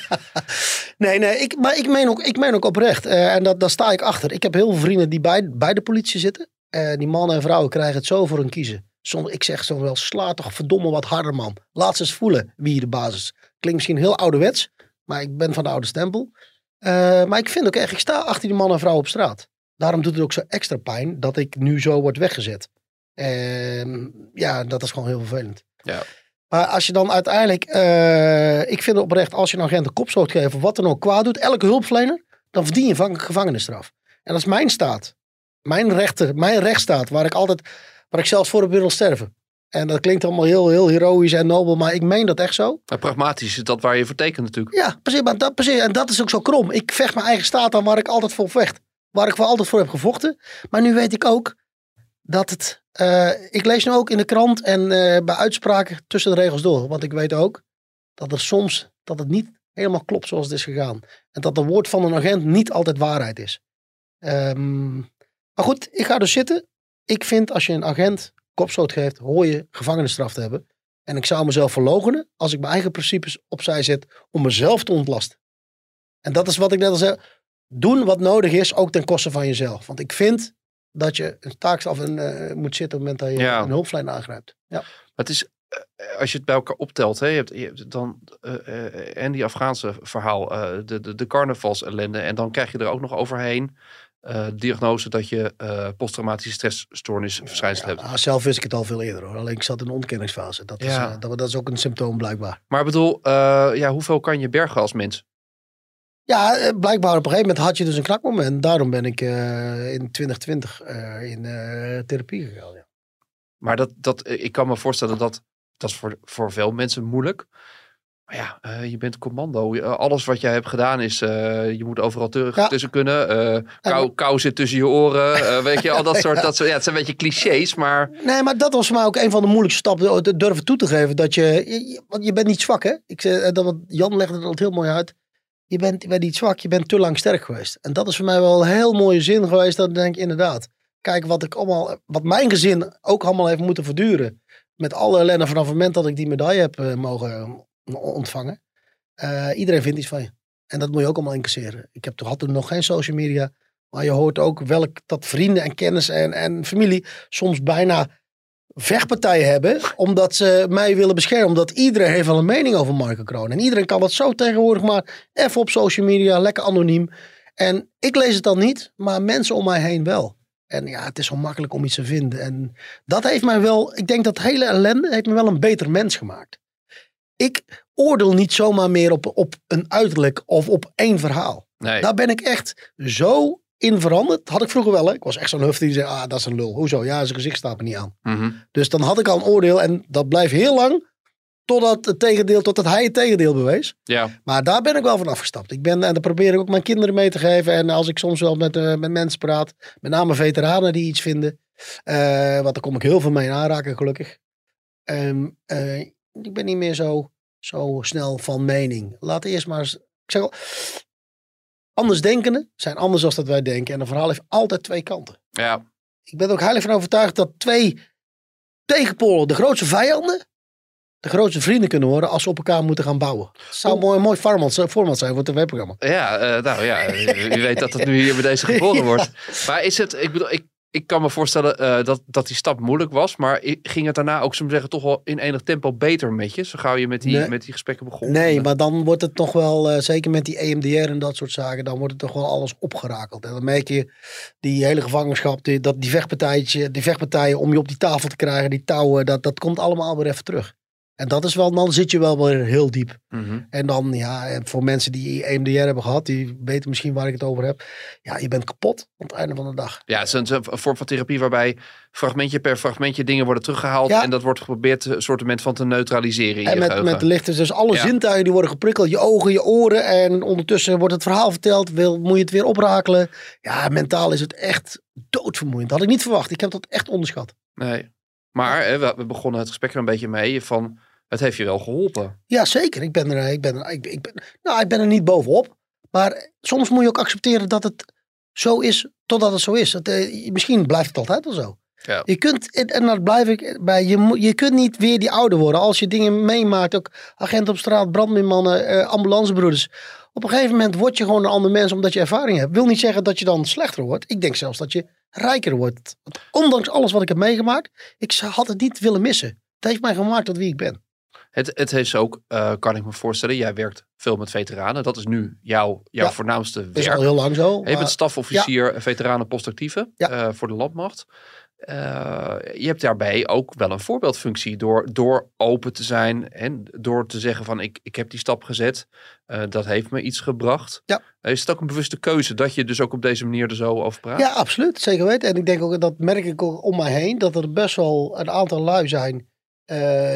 Nee, nee, ik, maar ik meen ook, ik meen ook oprecht. Eh, en dat, daar sta ik achter. Ik heb heel veel vrienden die bij, bij de politie zitten. Eh, die mannen en vrouwen krijgen het zo voor hun kiezen. Soms, ik zeg zo wel, sla toch verdomme wat harder man. Laat ze eens voelen wie hier de basis is. Klinkt misschien heel ouderwets, maar ik ben van de oude stempel. Eh, maar ik vind ook echt, ik sta achter die mannen en vrouwen op straat. Daarom doet het ook zo extra pijn dat ik nu zo word weggezet. Ja, dat is gewoon heel vervelend. Ja. Maar als je dan uiteindelijk, eh, ik vind het oprecht, als je een agent een kopstoot geeft of wat dan ook kwaad doet, elke hulpverlener, dan verdien je vang- gevangenisstraf. En dat is mijn staat. Mijn rechter, mijn rechtsstaat, waar ik altijd, waar ik zelfs voor heb willen sterven. En dat klinkt allemaal heel, heel heroïs en nobel, maar ik meen dat echt zo. Pragmatisch is dat waar je voor tekent natuurlijk. Ja, precies, maar dat, precies. En dat is ook zo krom. Ik vecht mijn eigen staat aan waar ik altijd voor vecht. Waar ik voor altijd voor heb gevochten. Maar nu weet ik ook dat het... eh, ik lees nu ook in de krant en eh, bij uitspraken tussen de regels door. Want ik weet ook dat er soms dat het niet helemaal klopt zoals het is gegaan. En dat het woord van een agent niet altijd waarheid is. Ehm, maar goed, ik ga dus zitten. Ik vind als je een agent kopstoot geeft, hoor je gevangenisstraf te hebben. En ik zou mezelf verloochenen als ik mijn eigen principes opzij zet om mezelf te ontlasten. En dat is wat ik net al zei. Doen wat nodig is, ook ten koste van jezelf. Want ik vind dat je een taakstraf in, eh, moet zitten op het moment dat je Ja. een hulpverlener aangrijpt. Ja. Maar het is, eh, als je het bij elkaar optelt, hè, je, hebt, je hebt dan eh, en die Afghaanse verhaal, de, de, de carnavalsellende. En dan krijg je er ook nog overheen de diagnose dat je posttraumatische stressstoornis verschijnsel hebt. Nou, zelf wist ik het al veel eerder hoor. Alleen ik zat in de ontkenningsfase. Dat, is, Ja. eh, dat, dat is ook een symptoom blijkbaar. Maar ik bedoel, ja, hoeveel kan je bergen als mens? Ja, eh, blijkbaar op een gegeven moment had je dus een knakmoment. Daarom ben ik eh, in 2020 eh, in therapie gegaan. Ja. Maar dat, dat, ik kan me voorstellen dat dat is voor, voor veel mensen moeilijk. Maar ja, je bent commando. Alles wat jij hebt gedaan is, je moet overal terug Ja. tussen kunnen. Kou, kou zit tussen je oren. weet je, al dat [LAUGHS] soort, dat soort, ja, het zijn een beetje clichés, maar Nee, maar dat was voor mij ook een van de moeilijkste stappen. Durven toe te geven dat je. je- je- Want je bent niet zwak, hè? Ik dat, Jan legde dat heel mooi uit. Je bent, bent niet zwak, je bent te lang sterk geweest. En dat is voor mij wel een heel mooie zin geweest. Dat ik denk inderdaad. Kijk, wat, ik allemaal, wat mijn gezin ook allemaal heeft moeten verduren. Met alle ellende vanaf het moment dat ik die medaille heb eh, mogen eh, ontvangen. Eh, iedereen vindt iets van je. En dat moet je ook allemaal incasseren. Ik heb had toen nog geen social media. Maar je hoort ook welk dat vrienden en kennis en, en familie soms bijna vechtpartijen hebben. Omdat ze mij willen beschermen. Omdat iedereen heeft wel een mening over Marco Kroon. En iedereen kan dat zo tegenwoordig maar even op social media, lekker anoniem. En ik lees het dan niet, maar mensen om mij heen wel. En ja, het is zo makkelijk om iets te vinden. En dat heeft mij wel, ik denk dat hele ellende heeft me wel een beter mens gemaakt. Ik oordeel niet zomaar meer op, op een uiterlijk of op één verhaal. nee. Daar ben ik echt zo in veranderd. Had ik vroeger wel. Hè? Ik was echt zo'n hufte die zei, ah, dat is een lul. Hoezo? Ja, zijn gezicht staat me niet aan. Mhm. Dus dan had ik al een oordeel en dat blijft heel lang totdat het tegendeel, totdat hij het tegendeel bewees. Ja, Maar daar ben ik wel van afgestapt. Ik ben, en dat probeer ik ook mijn kinderen mee te geven. En als ik soms wel met, eh, met mensen praat, met name veteranen die iets vinden, eh, want daar kom ik heel veel mee in aanraken, gelukkig. Eh, ik ben niet meer zo, zo snel van mening. Laat eerst maar. Ik zeg al, andersdenkenden zijn anders dan dat wij denken. En een verhaal heeft altijd twee kanten. ja. Ik ben er ook heilig van overtuigd dat twee tegenpolen, de grootste vijanden, de grootste vrienden kunnen worden als ze op elkaar moeten gaan bouwen. Het zou mooi, een mooi format, format zijn voor het tv-programma. Ja, eh, nou ja, u weet dat het nu hier bij deze geboren [LAUGHS] wordt. Maar is het, ik bedoel, ik, ik kan me voorstellen eh, dat, dat die stap moeilijk was. Maar ging het daarna ook, zo zeggen, toch wel in enig tempo beter met je? Zo gauw je met die, Nee. met die gesprekken begon? Nee, maar dan wordt het toch wel, eh, zeker met die EMDR en dat soort zaken, dan wordt het toch wel alles opgerakeld. En dan merk je die hele gevangenschap, die, dat, die, vechtpartijtje, die vechtpartijen om je op die tafel te krijgen, die touwen, dat, dat komt allemaal weer even terug. En dat is wel, dan zit je wel weer heel diep. Mhm. En dan, ja, voor mensen die EMDR hebben gehad, die weten misschien waar ik het over heb. Ja, je bent kapot aan het einde van de dag. Ja, het is een, vorm van therapie waarbij fragmentje per fragmentje dingen worden teruggehaald. Ja. En dat wordt geprobeerd een soort van te neutraliseren in En je met, geheugen. met de lichten, dus alle Ja. zintuigen die worden geprikkeld. Je ogen, je oren. En ondertussen wordt het verhaal verteld. Wil, moet je het weer oprakelen. Ja, mentaal is het echt doodvermoeiend. Dat had ik niet verwacht. Ik heb dat echt onderschat. Nee. Maar hè, we, begonnen het gesprek er een beetje mee van... Het heeft je wel geholpen. Ja, zeker. Ik ben er, ik ben er, ik, ik ben, nou, ik ben er niet bovenop. Maar soms moet je ook accepteren dat het zo is, totdat het zo is. Eh, misschien blijft het altijd wel zo. Ja. Je kunt, en, dat blijf ik bij, je, je kunt niet weer die ouder worden. Als je dingen meemaakt, ook agenten op straat, brandweermannen, eh, ambulancebroeders. Op een gegeven moment word je gewoon een ander mens omdat je ervaring hebt. Wil niet zeggen dat je dan slechter wordt. Ik denk zelfs dat je rijker wordt. Want ondanks alles wat ik heb meegemaakt, ik zou- had het niet willen missen. Het heeft mij gemaakt tot wie ik ben. Het, het heeft ook, eh, kan ik me voorstellen, jij werkt veel met veteranen. Dat is nu jouw, jouw Ja. voornaamste Dat is werk. al heel lang zo. Je bent stafofficier veteranen postactieve Ja. eh, voor de landmacht. Eh, je hebt daarbij ook wel een voorbeeldfunctie door, door open te zijn en door te zeggen van ik, ik heb die stap gezet. Eh, dat heeft me iets gebracht. Ja. Eh, is het ook een bewuste keuze dat je dus ook op deze manier er zo over praat? Ja, absoluut. Zeker weten. En ik denk ook, dat merk ik ook om mij heen, dat er best wel een aantal lui zijn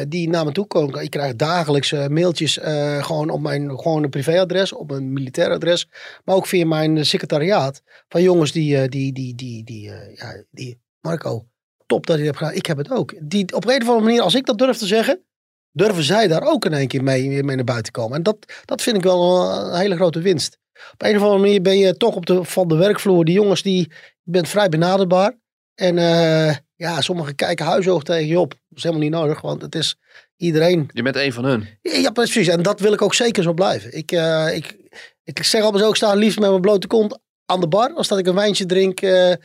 die naar me toe komen. Ik krijg dagelijks mailtjes gewoon op mijn gewone privéadres, op mijn militair adres, maar ook via mijn secretariaat. Van jongens die, die, die, die, die, ja, die, Marco, top dat je het hebt gedaan. Ik heb het ook. Die, op een of andere manier, als ik dat durf te zeggen, durven zij daar ook in één keer mee, mee naar buiten komen. En dat, dat vind ik wel een, hele grote winst. Op een of andere manier ben je toch op de, van de werkvloer. Die jongens die, je bent vrij benaderbaar. En eh, ja, sommigen kijken huishoog tegen je op. Dat is helemaal niet nodig, want het is iedereen. Je bent een van hun. Ja, precies. En dat wil ik ook zeker zo blijven. Ik, eh, ik, ik zeg altijd zo, ik sta liefst met mijn blote kont aan de bar. Als dat ik een wijntje drink eh, eh,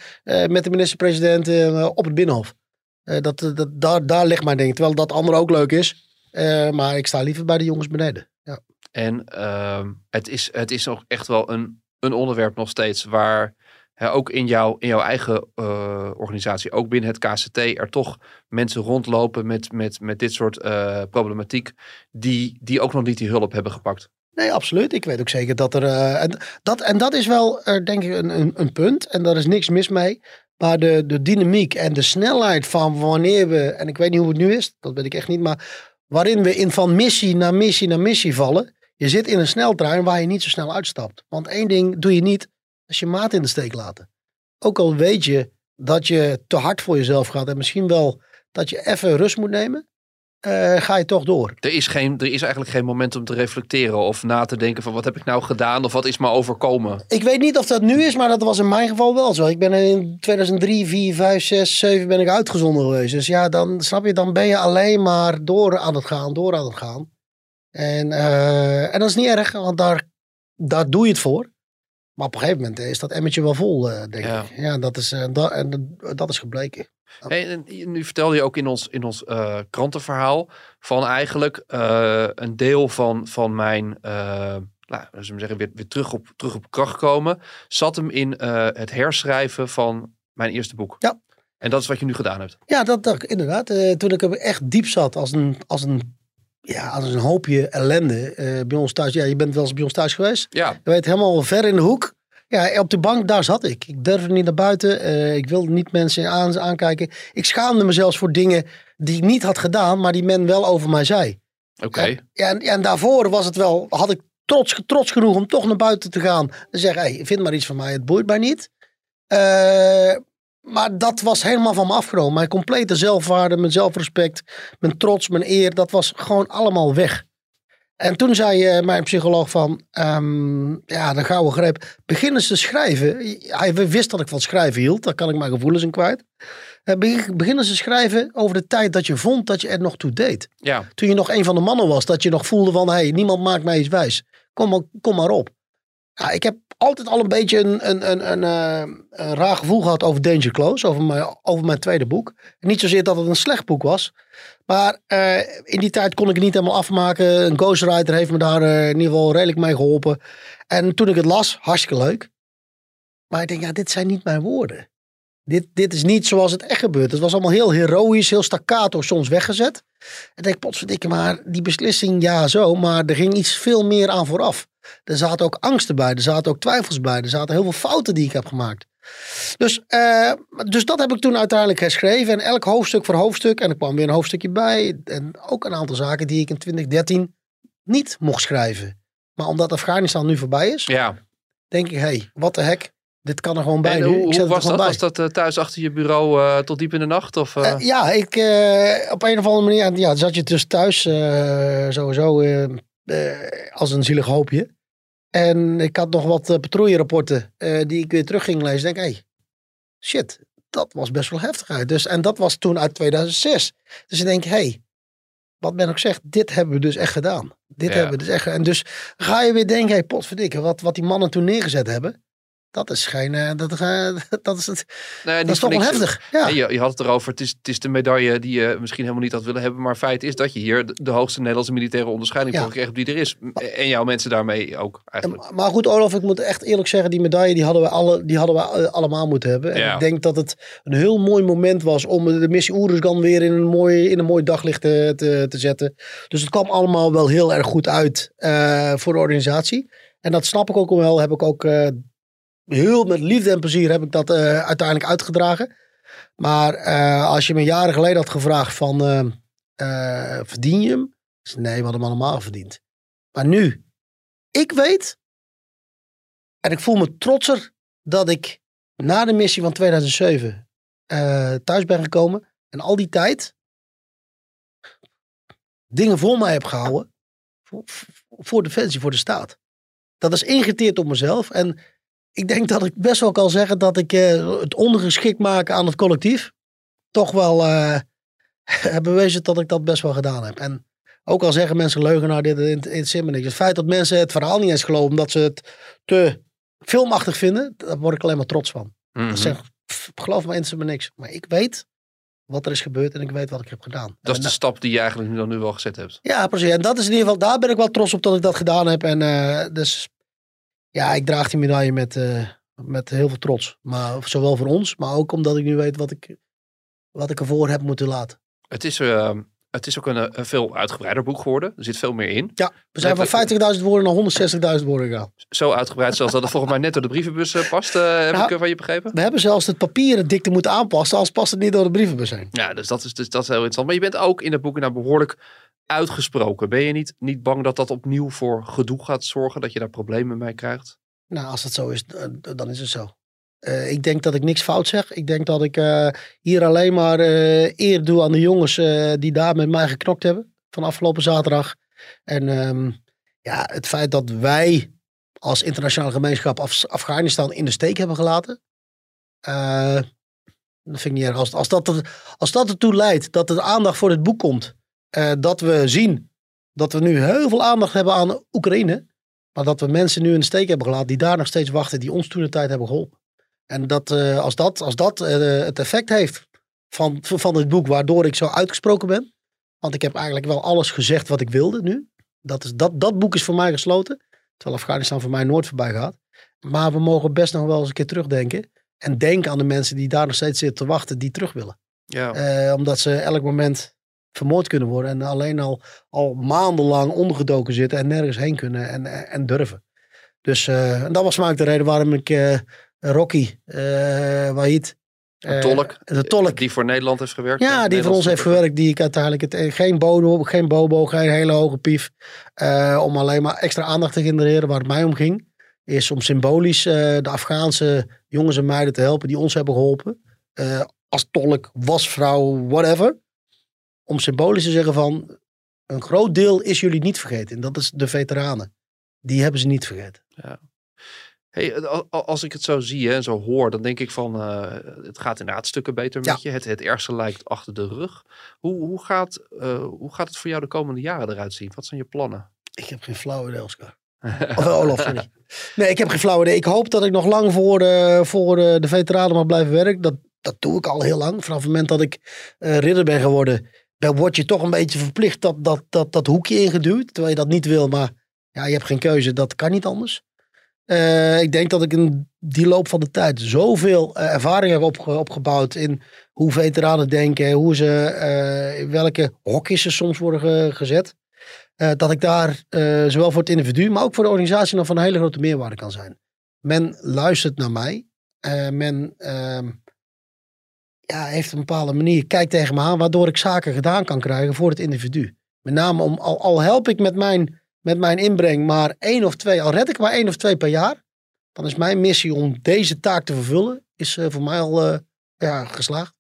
met de minister-president eh, op het Binnenhof. Dat, dat, daar, daar ligt mijn ding. Terwijl dat andere ook leuk is. Maar ik sta liever bij de jongens beneden. Ja. En ehm, het, is, het is ook echt wel een, een onderwerp nog steeds waar ook in, jouw in jouw eigen organisatie, ook binnen het KCT, er toch mensen rondlopen met, met, met dit soort problematiek die, die ook nog niet die hulp hebben gepakt. Nee, absoluut. Ik weet ook zeker dat er. eh, en, dat, en dat is wel, eh, denk ik, een, een, een punt. En daar is niks mis mee. Maar de, de dynamiek en de snelheid van wanneer we. En ik weet niet hoe het nu is, dat weet ik echt niet. Maar waarin we in van missie naar missie naar missie vallen. Je zit in een sneltrein waar je niet zo snel uitstapt. Want één ding doe je niet als je maat in de steek laten. Ook al weet je dat je te hard voor jezelf gaat. En misschien wel dat je even rust moet nemen. Eh, ga je toch door. Er is, geen, er is eigenlijk geen moment om te reflecteren of na te denken van wat heb ik nou gedaan of wat is me overkomen. Ik weet niet of dat nu is, maar dat was in mijn geval wel zo. Ik ben in 2003, 4, 5, 6, 7 ben ik uitgezonden geweest. Dus ja, dan snap je, dan ben je alleen maar door aan het gaan, door aan het gaan. En, eh, en dat is niet erg, want daar, daar doe je het voor. Maar op een gegeven moment is dat emmertje wel vol, eh, denk Ja. ik. Ja, dat is, dat, en dat is gebleken. Hey, en nu vertelde je ook in ons, in ons eh, krantenverhaal van eigenlijk eh, een deel van, van mijn, eh nou, zeggen, weer, weer terug, op, terug op kracht komen, zat hem in het herschrijven van mijn eerste boek. Ja. En dat is wat je nu gedaan hebt. Ja, dat, dat inderdaad. Toen ik er echt diep zat als een, als een, ja, als een hoopje ellende eh, bij ons thuis. Ja, je bent wel eens bij ons thuis geweest. Ja, Je weet, helemaal ver in de hoek. Ja, op de bank, daar zat ik. Ik durfde niet naar buiten. eh, ik wilde niet mensen aan, aankijken. Ik schaamde me zelfs voor dingen die ik niet had gedaan, maar die men wel over mij zei. oké. Ja, en, en daarvoor was het wel, had ik trots, trots genoeg om toch naar buiten te gaan. En zeggen, hey, vind maar iets van mij, het boeit mij niet. Eh, maar dat was helemaal van me afgenomen. Mijn complete zelfwaarde, mijn zelfrespect, mijn trots, mijn eer, dat was gewoon allemaal weg. En toen zei eh, mijn psycholoog van, ehm, ja, de gouden greep, begin eens te schrijven. Hij wist dat ik van schrijven hield, daar kan ik mijn gevoelens in kwijt. Eh, begin, begin eens te schrijven over de tijd dat je vond dat je er nog toe deed Ja, toen je nog een van de mannen was, dat je nog voelde van, hé, hey, niemand maakt mij iets wijs. Kom maar, kom maar op. Ja, ik heb altijd al een beetje een, een, een, eh, een raar gevoel gehad over Danger Close, over mijn, over mijn tweede boek. Niet zozeer dat het een slecht boek was, maar eh, in die tijd kon ik het niet helemaal afmaken. Een ghostwriter heeft me daar eh, in ieder geval redelijk mee geholpen. En toen ik het las, hartstikke leuk. Maar ik denk, ja, dit zijn niet mijn woorden. Dit, dit is niet zoals het echt gebeurt. Het was allemaal heel heroïs, heel staccato, soms weggezet. En denk ik, potverdikke, maar die beslissing, ja zo, maar er ging iets veel meer aan vooraf. Er zaten ook angsten bij, er zaten ook twijfels bij, er zaten heel veel fouten die ik heb gemaakt. Dus, eh, dus dat heb ik toen uiteindelijk geschreven. En elk hoofdstuk voor hoofdstuk. En er kwam weer een hoofdstukje bij. En ook een aantal zaken die ik in 2013 niet mocht schrijven. Maar omdat Afghanistan nu voorbij is, Ja. denk ik, hé, hey, wat de hek. Dit kan er gewoon bij En nu. hoe, hoe was dat? bij. Was dat eh, thuis achter je bureau eh, tot diep in de nacht? Of, ja, ik op een of andere manier ja, zat je dus thuis sowieso als een zielig hoopje. En ik had nog wat uh, patrouillerapporten eh, die ik weer terug ging lezen. Ik denk, hé, hey, shit, dat was best wel heftig uit. Dus, en dat was toen uit 2006. Dus ik denk, hé, hey, wat ben ik zeg, dit hebben we dus echt gedaan. Dit Ja. hebben we dus echt En dus ga je weer denken, hé, hey, potverdikke, wat, wat die mannen toen neergezet hebben. Dat is geen, eh, dat, eh, [LAUGHS] dat is het, nee, niet dat is toch wel niks. heftig. Ja. Nee, je, je had het erover, het is, het is de medaille die je misschien helemaal niet had willen hebben. Maar feit is dat je hier de, de hoogste Nederlandse militaire onderscheiding Ja. hebt die er is. En jouw mensen daarmee ook eigenlijk. Maar goed, Olaf, ik moet echt eerlijk zeggen, die medaille die hadden we, alle, die hadden we eh, allemaal moeten hebben. En Ja. ik denk dat het een heel mooi moment was om de missie Oeruzgan weer in een mooi, in een mooi daglicht te, te, te zetten. Dus het kwam allemaal wel heel erg goed uit eh, voor de organisatie. En dat snap ik ook wel, heb ik ook eh, heel met liefde en plezier heb ik dat eh, uiteindelijk uitgedragen. Maar eh, als je me jaren geleden had gevraagd van, eh, verdien je hem? Nee, we hadden hem allemaal verdiend. Maar nu, ik weet en ik voel me trotser dat ik na de missie van 2007 eh, thuis ben gekomen. En al die tijd dingen voor mij heb gehouden. Voor, voor Defensie, voor de staat. Dat is ingeteerd op mezelf. En ik denk dat ik best wel kan zeggen dat ik eh, het ondergeschikt maken aan het collectief. Toch wel [LAUGHS] heb bewezen dat ik dat best wel gedaan heb. En ook al zeggen mensen leugenaar, dit interesseert me niks. Het feit dat mensen het verhaal niet eens geloven, omdat ze het te filmachtig vinden, daar word ik alleen maar trots van. Mhm. Dat zeg, pff, geloof me, interesseert me niks. Maar ik weet wat er is gebeurd en ik weet wat ik heb gedaan. Dat is de stap die je eigenlijk nu dan nu wel gezet hebt. ja, precies. En dat is in ieder geval, daar ben ik wel trots op dat ik dat gedaan heb. En eh, dus, ja, ik draag die medaille met, eh, met heel veel trots. Maar zowel voor ons, maar ook omdat ik nu weet wat ik, wat ik ervoor heb moeten laten. Het is, eh, het is ook een, eh, een veel uitgebreider boek geworden. Er zit veel meer in. Ja, we zijn van 50.000 woorden naar 160.000 woorden gegaan. Zo uitgebreid zelfs dat het volgens mij net door de brievenbus eh, past. eh, heb Nou, ik van je begrepen? We hebben zelfs het papieren dikte moeten aanpassen, als past het niet door de brievenbus heen. Ja, dus dat is, dus dat is heel interessant. Maar je bent ook in het boek nou behoorlijk uitgesproken. Ben je niet, niet bang dat dat opnieuw voor gedoe gaat zorgen? Dat je daar problemen mee krijgt? Nou, als dat zo is, dan is het zo. Eh, ik denk dat ik niks fout zeg. Ik denk dat ik eh, hier alleen maar eh, eer doe aan de jongens die daar met mij geknokt hebben. Van afgelopen zaterdag. En ehm, ja, het feit dat wij als internationale gemeenschap Af- Afghanistan in de steek hebben gelaten. dat vind ik niet erg. Als, als, dat als dat ertoe leidt dat er aandacht voor het boek komt. dat we zien dat we nu heel veel aandacht hebben aan Oekraïne. Maar dat we mensen nu in de steek hebben gelaten die daar nog steeds wachten, die ons toen de tijd hebben geholpen. En dat, eh, als dat, als dat eh, het effect heeft van, van het boek, waardoor ik zo uitgesproken ben. Want ik heb eigenlijk wel alles gezegd wat ik wilde nu. Dat, is, dat, dat boek is voor mij gesloten. Terwijl Afghanistan voor mij nooit voorbij gaat. Maar we mogen best nog wel eens een keer terugdenken. En denken aan de mensen die daar nog steeds zitten te wachten, die terug willen. Ja. Eh, omdat ze elk moment vermoord kunnen worden. En alleen al, al maandenlang ondergedoken zitten en nergens heen kunnen en, en durven. Dus en dat was ook de reden waarom ik Rocky, eh Wahid. Een eh. De tolk. Die voor Nederland heeft gewerkt. Ja, die voor ons heeft gewerkt. Die ik uiteindelijk het, eh, geen bobo, geen bobo, geen hele hoge pief. om alleen maar extra aandacht te genereren. Waar het mij om ging. Is om symbolisch de Afghaanse jongens en meiden te helpen. Die ons hebben geholpen. eh, als tolk, wasvrouw, whatever. Om symbolisch te zeggen van. Een groot deel is jullie niet vergeten. En dat is de veteranen. Die hebben ze niet vergeten. Hey, a- als ik het zo zie en zo hoor, dan denk ik van eh, het gaat inderdaad stukken beter met je. Het, het ergste lijkt achter de rug. Hoe, hoe, gaat, eh, hoe gaat het voor jou de komende jaren eruit zien? Wat zijn je plannen? Ik heb geen flauw idee, Oscar. [LAUGHS] Of eh, Olaf, sorry. Nee, ik heb geen flauw idee. Ik hoop dat ik nog lang voor, de voor de, de veteranen mag blijven werken. Dat, dat doe ik al heel lang. Vanaf het moment dat ik eh, ridder ben geworden, dan word je toch een beetje verplicht dat, dat, dat, dat hoekje ingeduwd. Terwijl je dat niet wil, maar ja, je hebt geen keuze. Dat kan niet anders. Eh, ik denk dat ik in die loop van de tijd zoveel uh, ervaring heb opge opgebouwd in hoe veteranen denken, hoe ze, uh, in welke hokjes ze soms worden ge gezet. dat ik daar zowel voor het individu, maar ook voor de organisatie nog van een hele grote meerwaarde kan zijn. Men luistert naar mij. men ehm, ja, heeft een bepaalde manier, kijkt tegen me aan, waardoor ik zaken gedaan kan krijgen voor het individu. Met name om, al, al help ik met mijn met mijn inbreng maar één of twee, al red ik maar één of twee per jaar, dan is mijn missie om deze taak te vervullen, is uh, voor mij al uh, ja, geslaagd.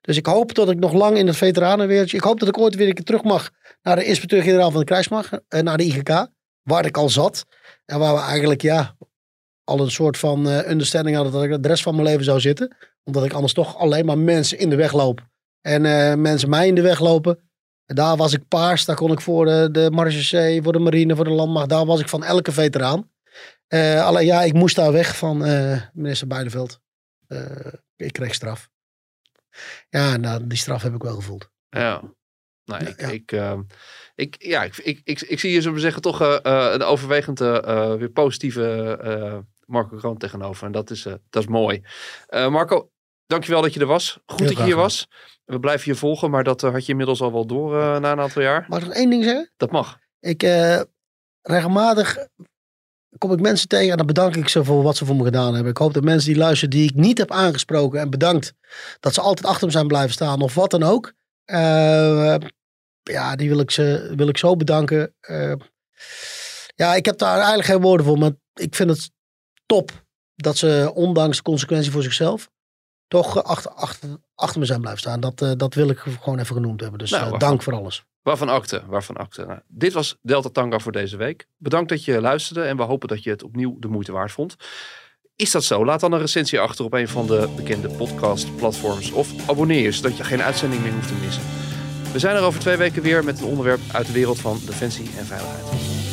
Dus ik hoop dat ik nog lang in het veteranenwereldje, ik hoop dat ik ooit weer een keer terug mag naar de inspecteur-generaal van de krijgsmacht, uh, naar de IGK, waar ik al zat. En waar we eigenlijk, ja, al een soort van understanding hadden dat ik de rest van mijn leven zou zitten. Omdat ik anders toch alleen maar mensen in de weg loop. En mensen mij in de weg lopen. Daar was ik paars, daar kon ik voor de, de Marge voor de marine, voor de landmacht. Daar was ik van elke veteraan. Uh, alleen ja, ik moest daar weg van uh, minister Beideveld. Uh, ik kreeg straf. Ja, nou, die straf heb ik wel gevoeld. Ja. Nou, ik, ja. Ik, ik, ja, ik, ik, ik, ik zie je, zo zeggen, toch een overwegend weer positieve Marco Kroon tegenover. En dat is, dat is mooi. Marco, dankjewel dat je er was. Goed Heel dat je hier was. We blijven je volgen, maar dat eh, had je inmiddels al wel door uh, na een aantal jaar. Mag ik nog één ding zeggen? Dat mag. Ik uh, regelmatig kom ik mensen tegen en dan bedank ik ze voor wat ze voor me gedaan hebben. Ik hoop dat mensen die luisteren die ik niet heb aangesproken en bedankt dat ze altijd achter me zijn blijven staan of wat dan ook. Uh, ja, die wil ik, ze, wil ik zo bedanken. ja, ik heb daar eigenlijk geen woorden voor, maar ik vind het top dat ze ondanks de consequentie voor zichzelf toch achter, achter, achter me zijn blijven staan. Dat, uh, dat wil ik gewoon even genoemd hebben. Dus nou, uh, dank voor alles. Waarvan akte, waarvan akte. Nou, dit was Delta Tanga voor deze week. Bedankt dat je luisterde en we hopen dat je het opnieuw de moeite waard vond. Is dat zo? Laat dan een recensie achter op een van de bekende podcast-platforms. Of abonneer je, zodat je geen uitzending meer hoeft te missen. We zijn er over twee weken weer met een onderwerp uit de wereld van defensie en veiligheid.